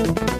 U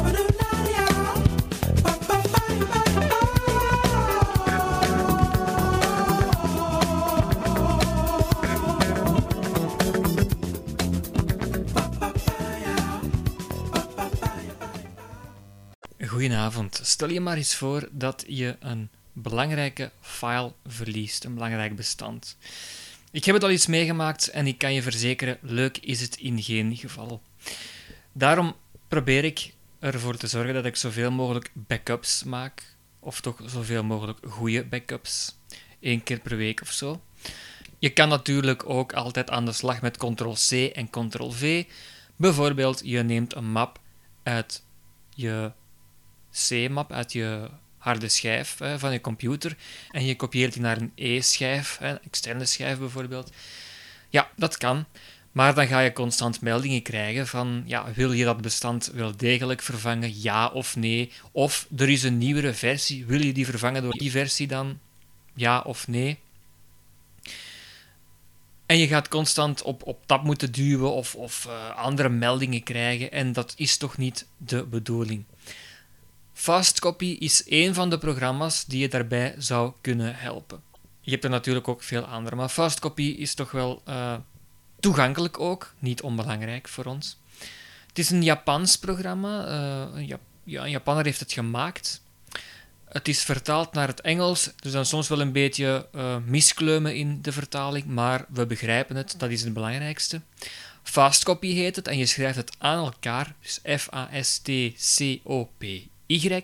Goedenavond. Stel je maar eens voor dat je een belangrijke file verliest, een belangrijk bestand. Ik heb het al eens meegemaakt en ik kan je verzekeren, leuk is het in geen geval. Daarom probeer ik ervoor te zorgen dat ik zoveel mogelijk backups maak, of toch zoveel mogelijk goede backups, één keer per week of zo. Je kan natuurlijk ook altijd aan de slag met Ctrl-C en Ctrl-V. Bijvoorbeeld, je neemt een map uit je C-map uit je harde schijf hè, van je computer en je kopieert die naar een E-schijf, een externe schijf bijvoorbeeld. Ja, dat kan. Maar dan ga je constant meldingen krijgen van, ja, wil je dat bestand wel degelijk vervangen, ja of nee? Of er is een nieuwere versie, wil je die vervangen door die versie dan, ja of nee? En je gaat constant op, op tab moeten duwen of, of uh, andere meldingen krijgen en dat is toch niet de bedoeling. Fastcopy is één van de programma's die je daarbij zou kunnen helpen. Je hebt er natuurlijk ook veel andere, maar Fastcopy is toch wel uh, toegankelijk ook, niet onbelangrijk voor ons. Het is een Japans programma, uh, een, ja, een Japaner heeft het gemaakt. Het is vertaald naar het Engels, dus dan soms wel een beetje uh, in de vertaling, maar we begrijpen het, dat is het belangrijkste. Fastcopy heet het en je schrijft het aan elkaar, dus F-A-S-T-C-O-P y.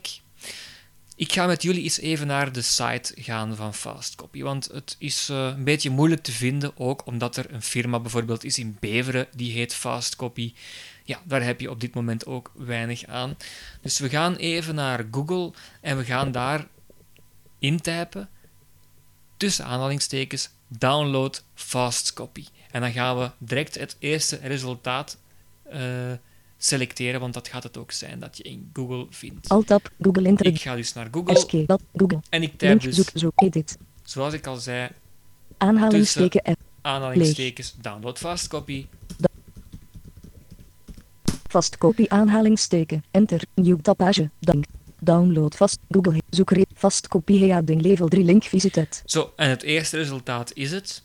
Ik ga met jullie eens even naar de site gaan van Fastcopy, want het is uh, een beetje moeilijk te vinden, ook omdat er een firma bijvoorbeeld is in Beveren die heet Fastcopy. Ja, daar heb je op dit moment ook weinig aan. Dus we gaan even naar Google en we gaan daar intypen, tussen aanhalingstekens, download Fastcopy. En dan gaan we direct het eerste resultaat uh, selecteren, want dat gaat het ook zijn dat je in Google vindt. Alt-tab, Google Internet. Ik ga dus naar Google Escape, Google. en ik typ dus, zoek, zoek, edit. zoals ik al zei, Aanhalingsteken F. aanhalingstekens download fastcopy. Vastkopie aanhalingsteken. Enter. Nieuw tabbage. Dank. Download vast. Google. Zoek vastkopie heading level 3 link visited. Zo, en het eerste resultaat is het.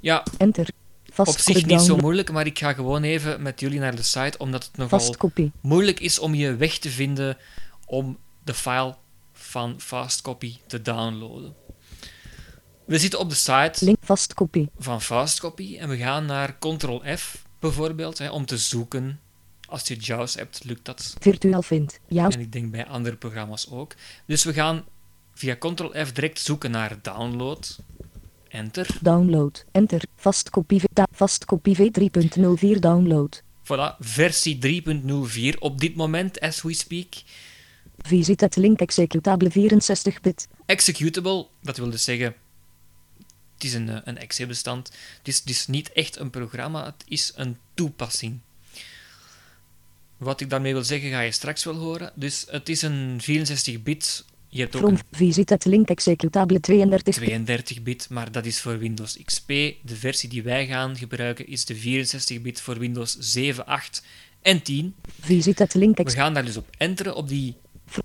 Ja, Enter. Op zich niet zo moeilijk, maar ik ga gewoon even met jullie naar de site, omdat het nogal moeilijk is om je weg te vinden om de file van Fastcopy te downloaden. We zitten op de site Link vastkopie. van Fastcopy en we gaan naar Ctrl-F bijvoorbeeld, hè, om te zoeken. Als je JAWS hebt, lukt dat. Virtueel vind. Ja. En ik denk bij andere programma's ook. Dus we gaan via Ctrl-F direct zoeken naar download. Enter. Download. Enter. Vastkopie. Vastkopie v3.04 download. Voilà, versie 3.04 op dit moment, as we speak. Visited link executable 64 bit. Executable, dat wil dus zeggen, het is een, eh, een exe-bestand. Het is dus niet echt een programma, het is een toepassing. Wat ik daarmee wil zeggen, ga je straks wel horen. Dus het is een 64-bit. Je hebt ook From een visited link executable 32 bit. 32-bit, maar dat is voor Windows XP. De versie die wij gaan gebruiken is de 64-bit voor Windows 7, 8 en 10. Visited link We gaan daar dus op enteren op die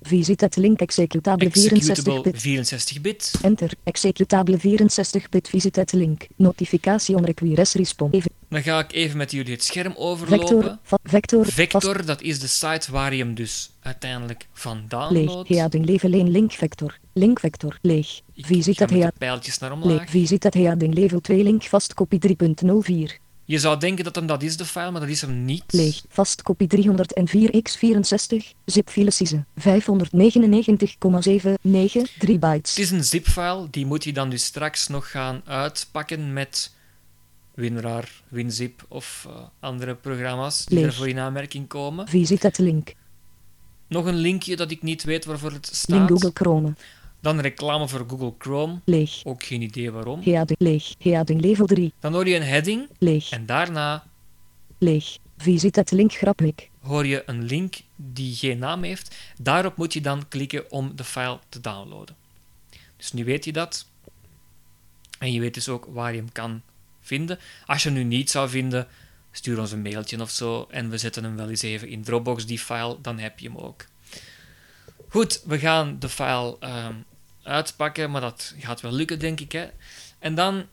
Visited link executable 64 executable bit. 64-bit. Enter. Executable 64 bit visited link. Notificatie on requires respond. Dan ga ik even met jullie het scherm overlopen. Vector. Va vector. Vast. Vector, dat is de site waar je hem dus uiteindelijk van Leeg. downloadt. Heading level 1 link vector. Link vector. Leeg. Visited met de heading. pijltjes naar Leeg. omlaag. Visited heading level 2 link vastkopie 3.04. Je zou denken dat hem dat is, de file, maar dat is hem niet. Leeg. Vastkopie 304x64. Zipfile size. 599,793 bytes. Het is een zip-file, die moet je dan dus straks nog gaan uitpakken met WinRAR, WinZip of eh, andere programma's die Leeg. ervoor in aanmerking komen. Visit link. Nog een linkje dat ik niet weet waarvoor het Link staat. Google Chrome. Dan reclame voor Google Chrome. Leeg. Ook geen idee waarom. Heading leeg. Heading level 3. Dan hoor je een heading Leeg. en daarna Leeg. Visit het link graphic. hoor je een link die geen naam heeft. Daarop moet je dan klikken om de file te downloaden. Dus nu weet je dat. En je weet dus ook waar je hem kan vinden. Als je hem nu niet zou vinden, stuur ons een mailtje of zo en we zetten hem wel eens even in Dropbox, die file, dan heb je hem ook. Goed, we gaan de file ehm, uitpakken, maar dat gaat wel lukken, denk ik. Hè? En dan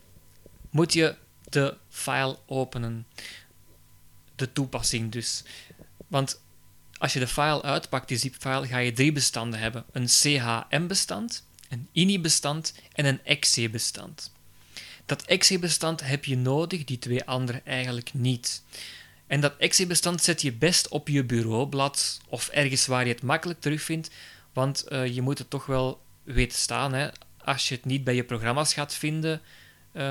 moet je de file openen. De toepassing dus. Want als je de file uitpakt, die zip-file, ga je drie bestanden hebben. Een CHM-bestand, een INI-bestand en een exe-bestand. Dat exe-bestand heb je nodig, die twee andere eigenlijk niet. En dat exe-bestand zet je best op je bureaublad of ergens waar je het makkelijk terugvindt, want eh, je moet het toch wel weten staan. Hè? Als je het niet bij je programma's gaat vinden, eh,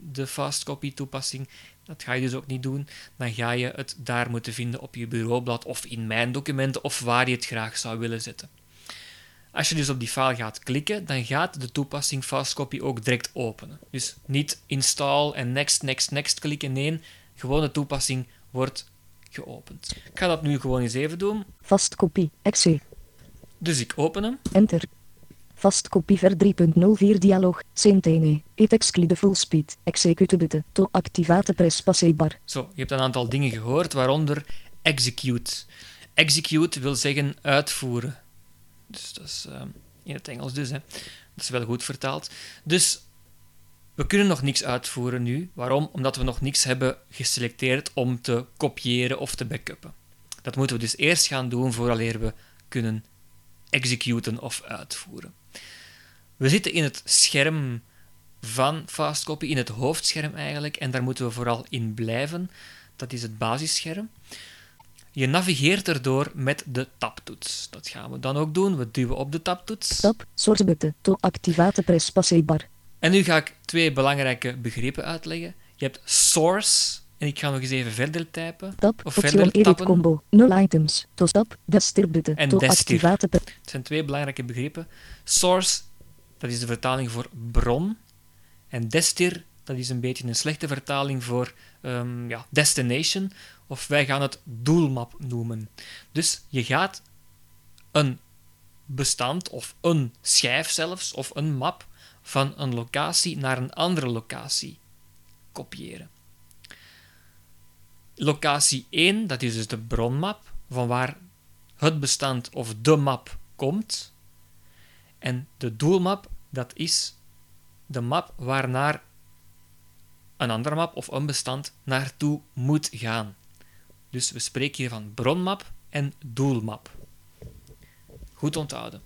de fastcopy toepassing, dat ga je dus ook niet doen, dan ga je het daar moeten vinden op je bureaublad of in mijn documenten of waar je het graag zou willen zetten. Als je dus op die file gaat klikken, dan gaat de toepassing Fastcopy ook direct openen. Dus niet install en next, next, next klikken. Nee, gewoon de toepassing wordt geopend. Ik ga dat nu gewoon eens even doen. Vast kopie. Exe. Dus ik open hem. Enter. Vast kopie ver 3.04 dialog. Centene. Het exclude full speed. Executable. To activate press passé-bar. Zo, je hebt een aantal dingen gehoord, waaronder execute. Execute wil zeggen uitvoeren. Dus dat is eh, in het Engels dus, hè. Dat is wel goed vertaald. Dus we kunnen nog niks uitvoeren nu. Waarom? Omdat we nog niks hebben geselecteerd om te kopiëren of te backuppen. Dat moeten we dus eerst gaan doen vooraleer we kunnen executen of uitvoeren. We zitten in het scherm van Fastcopy, in het hoofdscherm eigenlijk, en daar moeten we vooral in blijven. Dat is het basisscherm. Je navigeert erdoor met de tabtoets. Dat gaan we dan ook doen. We duwen op de tabtoets. Tab. Source button. To activate press passé-bar. En nu ga ik twee belangrijke begrippen uitleggen. Je hebt source, en ik ga nog eens even verder typen. Tab. Of verder edit combo. 0 items. To stop. Destir button. En To activate Het zijn twee belangrijke begrippen. Source, dat is de vertaling voor bron. En destir, dat is een beetje een slechte vertaling voor ehm, ja, destination. Of wij gaan het doelmap noemen. Dus je gaat een bestand of een schijf zelfs, of een map van een locatie naar een andere locatie kopiëren. Locatie 1, dat is dus de bronmap, van waar het bestand of de map komt. En de doelmap, dat is de map waarnaar een andere map of een bestand naartoe moet gaan. Dus we spreken hier van bronmap en doelmap. Goed onthouden.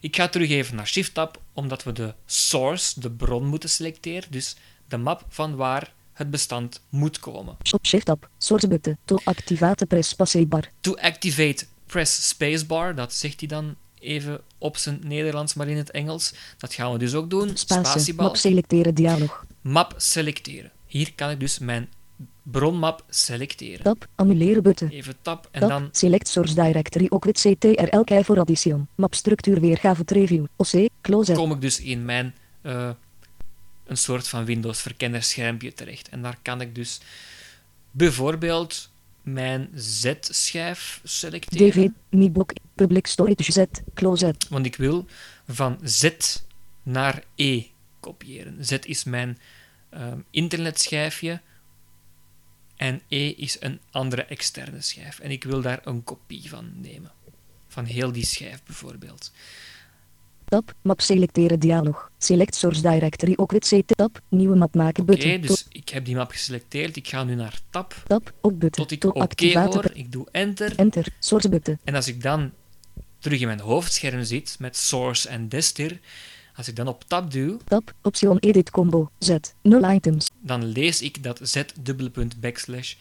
Ik ga terug even naar Shift-tab, omdat we de source, de bron, moeten selecteren. Dus de map van waar het bestand moet komen. Op shift tab. Source button. To activate press passé-bar. To activate, press spacebar. Dat zegt hij dan even op zijn Nederlands, maar in het Engels. Dat gaan we dus ook doen. Spatie. Spatiebal. Map selecteren dialog. Map selecteren. Hier kan ik dus mijn bronmap selecteren. Tab. Annuleren button. Even tab en dan Select source directory ook with CTRL kei voor addition. Map structuur weergave review. OC. Close. kom ik dus in mijn eh, een soort van Windows verkennerschermpje terecht. En daar kan ik dus bijvoorbeeld mijn Z-schijf selecteren. DV. Mibok. Public storage Z. Close. Want ik wil van Z naar E kopiëren. Z is mijn ehm, internetschijfje en E is een andere externe schijf. En ik wil daar een kopie van nemen. Van heel die schijf bijvoorbeeld. Tab. Map selecteren dialog. Select source directory ook with CT. Tab. Nieuwe map maken Oké, button. dus ik heb die map geselecteerd. Ik ga nu naar tab. Tab. Op button. Tot ik oké hoor. Ik doe enter. Enter. Source button. En als ik dan terug in mijn hoofdscherm zit met source en destir, als ik dan op tab duw, Tab. Option edit combo. Z. 0 items. dan lees ik dat z dubbele punt backslash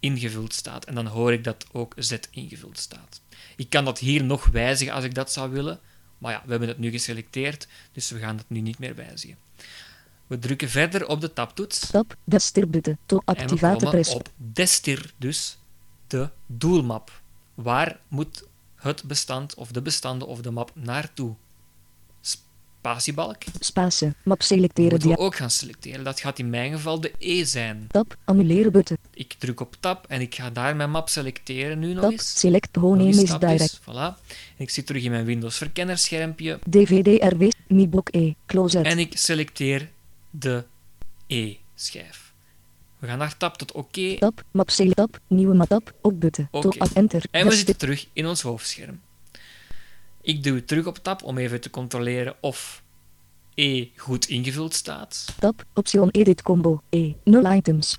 ingevuld staat. En dan hoor ik dat ook z ingevuld staat. Ik kan dat hier nog wijzigen als ik dat zou willen. Maar ja, we hebben het nu geselecteerd, dus we gaan het nu niet meer wijzigen. We drukken verder op de tabtoets. Tab. Destirbutte. To En we activate press. op destir, dus de doelmap. Waar moet het bestand of de bestanden of de map naartoe? Spatiebalk Spatie. Map selecteren. moeten we ook gaan selecteren. Dat gaat in mijn geval de E zijn. Tab. Annuleren button. Ik druk op tab en ik ga daar mijn map selecteren nu nog Tab. eens. Select eens is direct. Voilà. En ik zit terug in mijn Windows verkennerschermpje DVD RW. Mi blok E. Close en ik selecteer de E-schijf. We gaan naar tab tot oké Tab. Map select. Tab. Nieuwe map. Tab. Op button. To Oké. a- enter. En we zitten terug in ons hoofdscherm. Ik duw terug op tab om even te controleren of E goed ingevuld staat. Tab. Option edit combo. E. 0 items.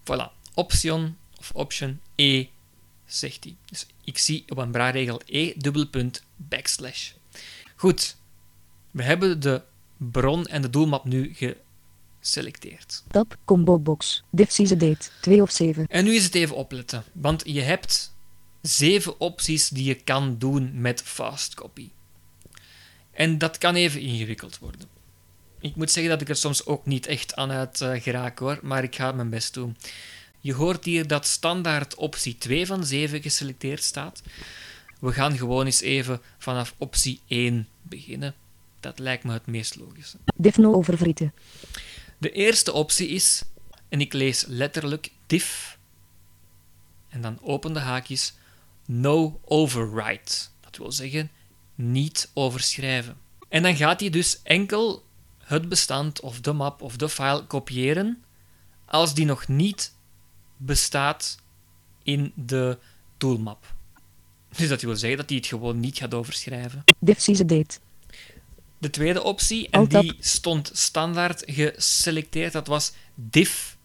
Voilà, option of option E zegt hij. Dus ik zie op een braadregel E dubbelpunt backslash. Goed, we hebben de bron en de doelmap nu geselecteerd. Tab. Combo box. Diff date. 2 of 7. En nu is het even opletten, want je hebt zeven opties die je kan doen met fast copy. En dat kan even ingewikkeld worden. Ik moet zeggen dat ik er soms ook niet echt aan uit eh, geraak hoor, maar ik ga mijn best doen. Je hoort hier dat standaard optie 2 van 7 geselecteerd staat. We gaan gewoon eens even vanaf optie 1 beginnen. Dat lijkt me het meest logische. Diff no overvrieten. De eerste optie is, en ik lees letterlijk diff, en dan open de haakjes, no overwrite. Dat wil zeggen, niet overschrijven. En dan gaat hij dus enkel het bestand of de map of de file kopiëren als die nog niet bestaat in de toolmap. Dus dat wil zeggen dat hij het gewoon niet gaat overschrijven. Diff date. De tweede optie, en die stond standaard geselecteerd, dat was diff,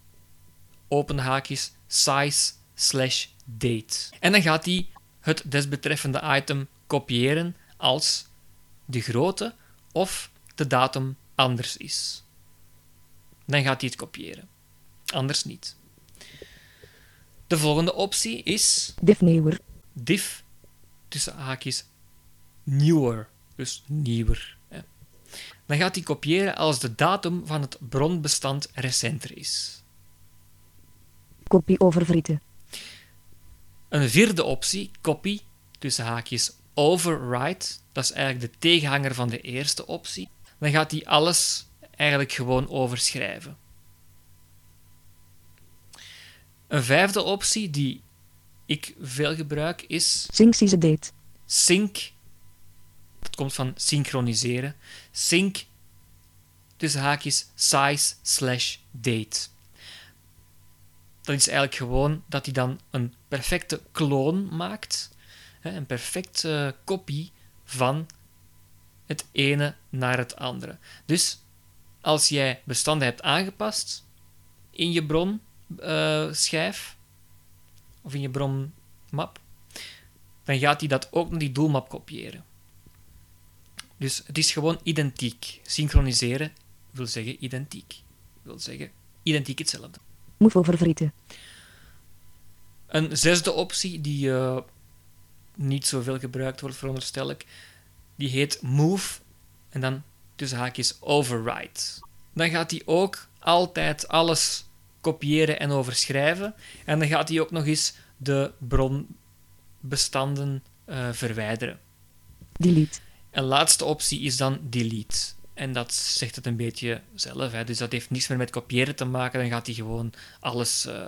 open haakjes, size slash date. En dan gaat hij het desbetreffende item kopiëren als de grootte of de datum anders is. Dan gaat hij het kopiëren. Anders niet. De volgende optie is Diff nieuwer. diff tussen haakjes newer, dus nieuwer. Hè. Dan gaat hij kopiëren als de datum van het bronbestand recenter is. Kopie overvrieten. Een vierde optie, copy, tussen haakjes overwrite, dat is eigenlijk de tegenhanger van de eerste optie. Dan gaat hij alles eigenlijk gewoon overschrijven. Een vijfde optie die ik veel gebruik is Sync date. sync. Dat komt van synchroniseren. Sync tussen haakjes size slash date. Dat is eigenlijk gewoon dat hij dan een perfecte kloon maakt. Een perfecte kopie van het ene naar het andere. Dus als jij bestanden hebt aangepast in je bronschijf of in je bronmap, dan gaat hij dat ook naar die doelmap kopiëren. Dus het is gewoon identiek. Synchroniseren wil zeggen identiek. Wil zeggen identiek hetzelfde. Move overvrieten. Een zesde optie die eh, niet zoveel gebruikt wordt, veronderstel ik, die heet move en dan tussen haakjes override. Dan gaat hij ook altijd alles kopiëren en overschrijven en dan gaat hij ook nog eens de bronbestanden eh, verwijderen. Delete. Een laatste optie is dan delete. En dat zegt het een beetje zelf. Hè. Dus dat heeft niets meer met kopiëren te maken. Dan gaat hij gewoon alles eh,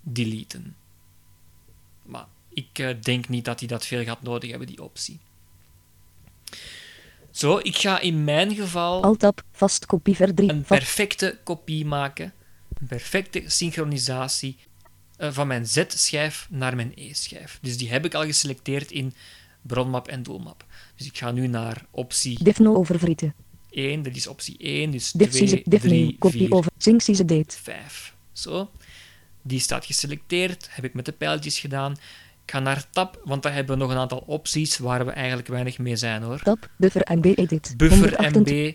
deleten. Maar ik eh, denk niet dat hij dat veel gaat nodig hebben, die optie. Zo, ik ga in mijn geval Alt-tab. Vast kopie ver 3. een perfecte kopie maken. Een perfecte synchronisatie eh, van mijn Z-schijf naar mijn E-schijf. Dus die heb ik al geselecteerd in bronmap en doelmap. Dus ik ga nu naar optie Diff no overvrieten. 1, dat is optie 1, dus Diff 2, diff 3, new. Kopie 4, over. Sync date. 5. Zo. Die staat geselecteerd, heb ik met de pijltjes gedaan. Ik ga naar tab, want daar hebben we nog een aantal opties waar we eigenlijk weinig mee zijn hoor. Tab. Buffer MB edit. Buffer 128. MB.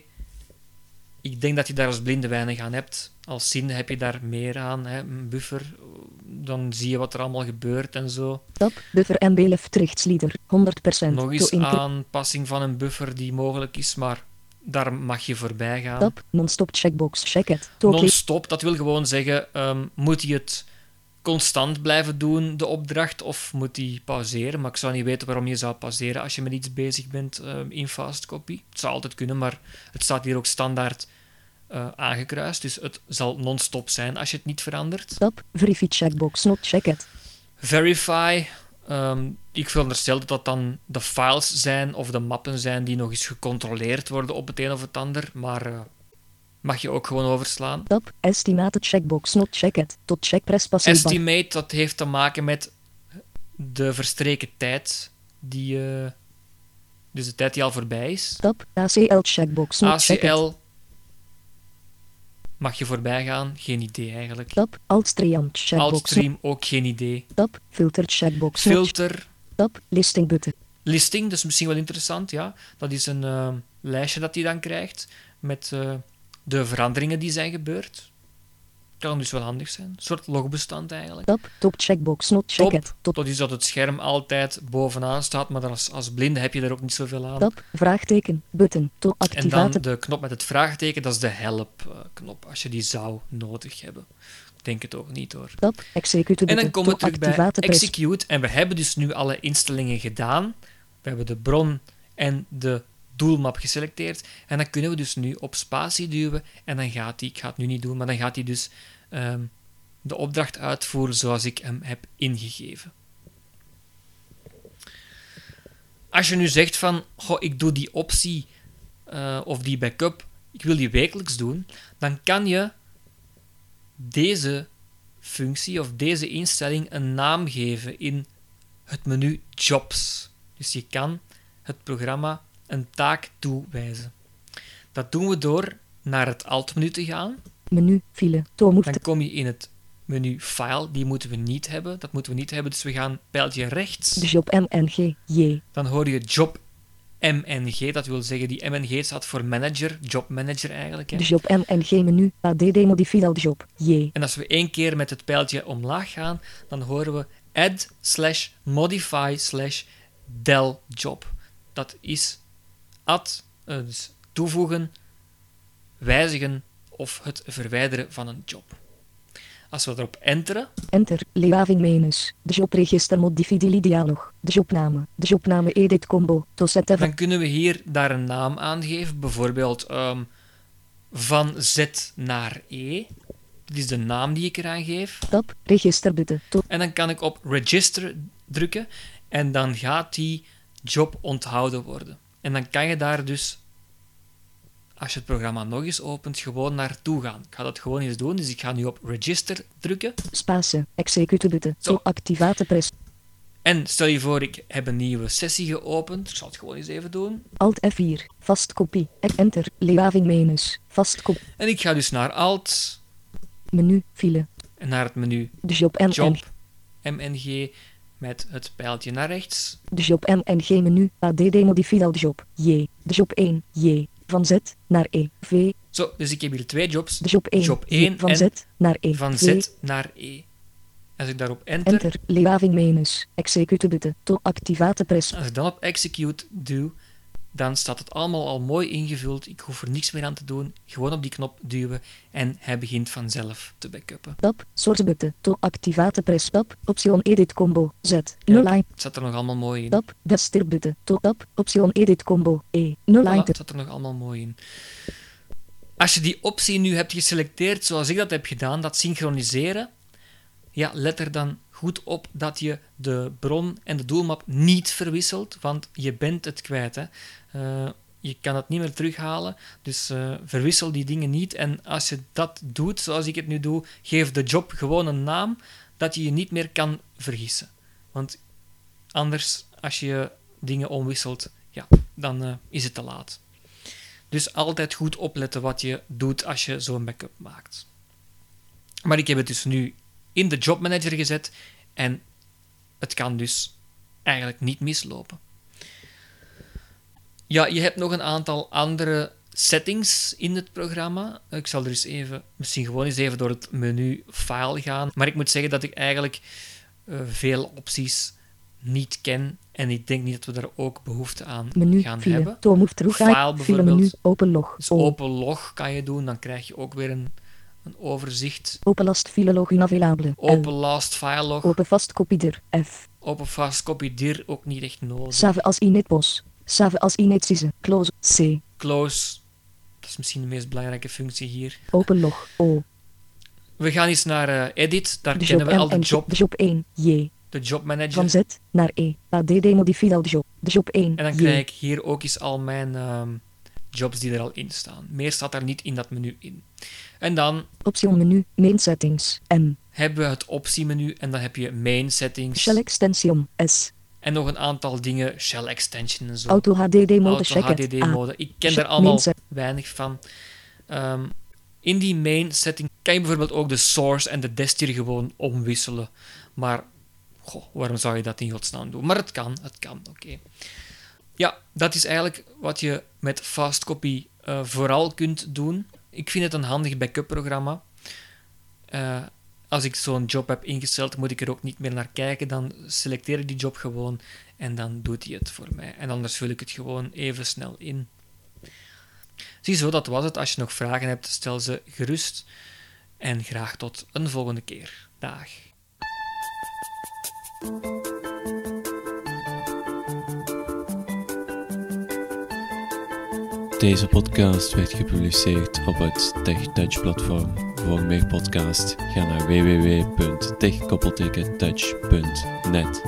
Ik denk dat je daar als blinde weinig aan hebt. Als zin heb je daar meer aan. Hè. Een buffer, dan zie je wat er allemaal gebeurt en zo. Tab. Buffer MB left rechtslieder. 100%. Nog eens aanpassing van een buffer die mogelijk is, maar daar mag je voorbij gaan. Tab. Non-stop checkbox. Check it. Non-stop, dat wil gewoon zeggen, ehm, moet hij het constant blijven doen, de opdracht, of moet hij pauzeren? Maar ik zou niet weten waarom je zou pauzeren als je met iets bezig bent ehm, in fast copy. Het zou altijd kunnen, maar het staat hier ook standaard eh, aangekruist, dus het zal non-stop zijn als je het niet verandert. Tab. Verify checkbox. Not check it. Verify. Ehm, ik veronderstel dat dat dan de files zijn of de mappen zijn die nog eens gecontroleerd worden op het een of het ander, maar eh, mag je ook gewoon overslaan. Tab. Estimated checkbox. Not check it. Tot check press passé bar. Estimate, dat heeft te maken met de verstreken tijd, die, eh, dus de tijd die al voorbij is. Tab. ACL checkbox. Not check it. Mag je voorbij gaan, geen idee eigenlijk. Tab. Altstream checkbox. Altstream ook geen idee. Tab. Filter checkbox. Filter, Tab. Listing button. listing, dat is misschien wel interessant, ja. Dat is een eh, lijstje dat hij dan krijgt met eh, de veranderingen die zijn gebeurd. Kan dus wel handig zijn. Een soort logbestand eigenlijk. Tab. Top checkbox. Not check Top, it. Tot dat is dat het scherm altijd bovenaan staat, maar als, als blinde heb je er ook niet zoveel aan. tab. Vraagteken. Button. Tot En dan activaten. de knop met het vraagteken, dat is de help-knop, als je die zou nodig hebben. Ik denk het ook niet hoor. Tab. Execute En dan komen we terug bij activaten execute. En we hebben dus nu alle instellingen gedaan. We hebben de bron en de doelmap geselecteerd. En dan kunnen we dus nu op spatie duwen. En dan gaat hij, ik ga het nu niet doen, maar dan gaat hij dus ehm, de opdracht uitvoeren zoals ik hem heb ingegeven. Als je nu zegt van, goh, ik doe die optie eh, of die backup, ik wil die wekelijks doen, dan kan je deze functie of deze instelling een naam geven in het menu Jobs. Dus je kan het programma een taak toewijzen. Dat doen we door naar het Alt-menu te gaan. Menu. File. Toonmoed. Dan kom je in het menu File. Die moeten we niet hebben. Dat moeten we niet hebben. Dus we gaan pijltje rechts. De job MNG. J. Dan hoor je Job MNG. Dat wil zeggen, die MNG staat voor Manager. Job Manager eigenlijk. Hè. De job MNG menu. ADD modify de job. J. En als we één keer met het pijltje omlaag gaan, dan horen we add slash modify slash del job. Dat is add, eh, dus toevoegen, wijzigen of het verwijderen van een job. Als we erop enteren, Enter. Leaving menus. De jobregister modify delete dialog. De jobname. De jobname edit combo. To set dan kunnen we hier daar een naam aan geven. Bijvoorbeeld ehm, van Z naar E. Dat is de naam die ik eraan geef. tab. Register button. To En dan kan ik op register drukken en dan gaat die job onthouden worden. En dan kan je daar dus, als je het programma nog eens opent, gewoon naartoe gaan. Ik ga dat gewoon eens doen, dus ik ga nu op register drukken. space. Execute button. Zo. To activate press. En stel je voor, ik heb een nieuwe sessie geopend. Ik zal het gewoon eens even doen. Alt F4. Vast kopie. Enter. Leaving menus. Vast. En ik ga dus naar Alt Menu. File. en naar het menu De job MN. Job, MNG, met het pijltje naar rechts. De job MNG menu. ADD modify de job. J. De job 1. J. Van Z naar E. V. Zo, dus ik heb hier twee jobs. De job 1. Job 1 van en Z naar E. Van V. Z naar E. Als ik daarop enter, Enter. Leaving menus. Execute button. To activate press. als ik dan op execute doe, dan staat het allemaal al mooi ingevuld. Ik hoef er niks meer aan te doen. Gewoon op die knop duwen en hij begint vanzelf te backuppen. Tab. Source button. To activate press. Tab. Option edit combo. Z. 0 line. Het staat er nog allemaal mooi in. Tab. Desktop button. To tab. Option edit combo. E. 0 Voilà, line. het staat er nog allemaal mooi in. Als je die optie nu hebt geselecteerd, zoals ik dat heb gedaan, dat synchroniseren, ja, let er dan goed op dat je de bron en de doelmap niet verwisselt, want je bent het kwijt. Hè. Eh, je kan het niet meer terughalen, dus eh, verwissel die dingen niet. En als je dat doet, zoals ik het nu doe, geef de job gewoon een naam dat je je niet meer kan vergissen. Want anders, als je dingen omwisselt, ja, dan eh, is het te laat. Dus altijd goed opletten wat je doet als je zo'n backup maakt. Maar ik heb het dus nu in de Job Manager gezet en het kan dus eigenlijk niet mislopen. Ja, je hebt nog een aantal andere settings in het programma. Ik zal er eens even, misschien gewoon eens even door het menu File gaan. Maar ik moet zeggen dat ik eigenlijk eh, veel opties niet ken En ik denk niet dat we daar ook behoefte aan Menu, gaan file, hebben. to move through File menu, bijvoorbeeld. open log, Dus open log kan je doen, dan krijg je ook weer een, een overzicht. open last file log unavailable, Open last file log, open vast kopieer, F, open copy dir ook niet echt nodig. save as init bos, save as init size, close, C, Close, dat is misschien de meest belangrijke functie hier. open log, O, We gaan eens naar eh, edit, daar de kennen we al de job, de job 1, J, de job manager. van Z naar E, ADD de job, de job 1, En dan J, krijg ik hier ook eens al mijn ehm, jobs die er al in staan. Meer staat er niet in dat menu in. En dan option menu, main settings, M, hebben we het optiemenu en dan heb je main settings. Shell extension, S, en nog een aantal dingen, shell extension en zo. auto HDD mode Auto HDD A, mode. Ik ken daar allemaal weinig van. Ehm, in die main setting kan je bijvoorbeeld ook de source en de destir gewoon omwisselen. Maar goh, waarom zou je dat in godsnaam doen? Maar het kan, het kan, oké. Ja, dat is eigenlijk wat je met Fastcopy eh vooral kunt doen. Ik vind het een handig backup programma. Eh, als ik zo'n job heb ingesteld, moet ik er ook niet meer naar kijken. Dan selecteer ik die job gewoon en dan doet hij het voor mij. En anders vul ik het gewoon even snel in. Ziezo, dat was het. Als je nog vragen hebt, stel ze gerust. En graag tot een volgende keer. Dag. Deze podcast werd gepubliceerd op het TechTouch platform. Voor meer podcast ga naar www.tech-touch.net.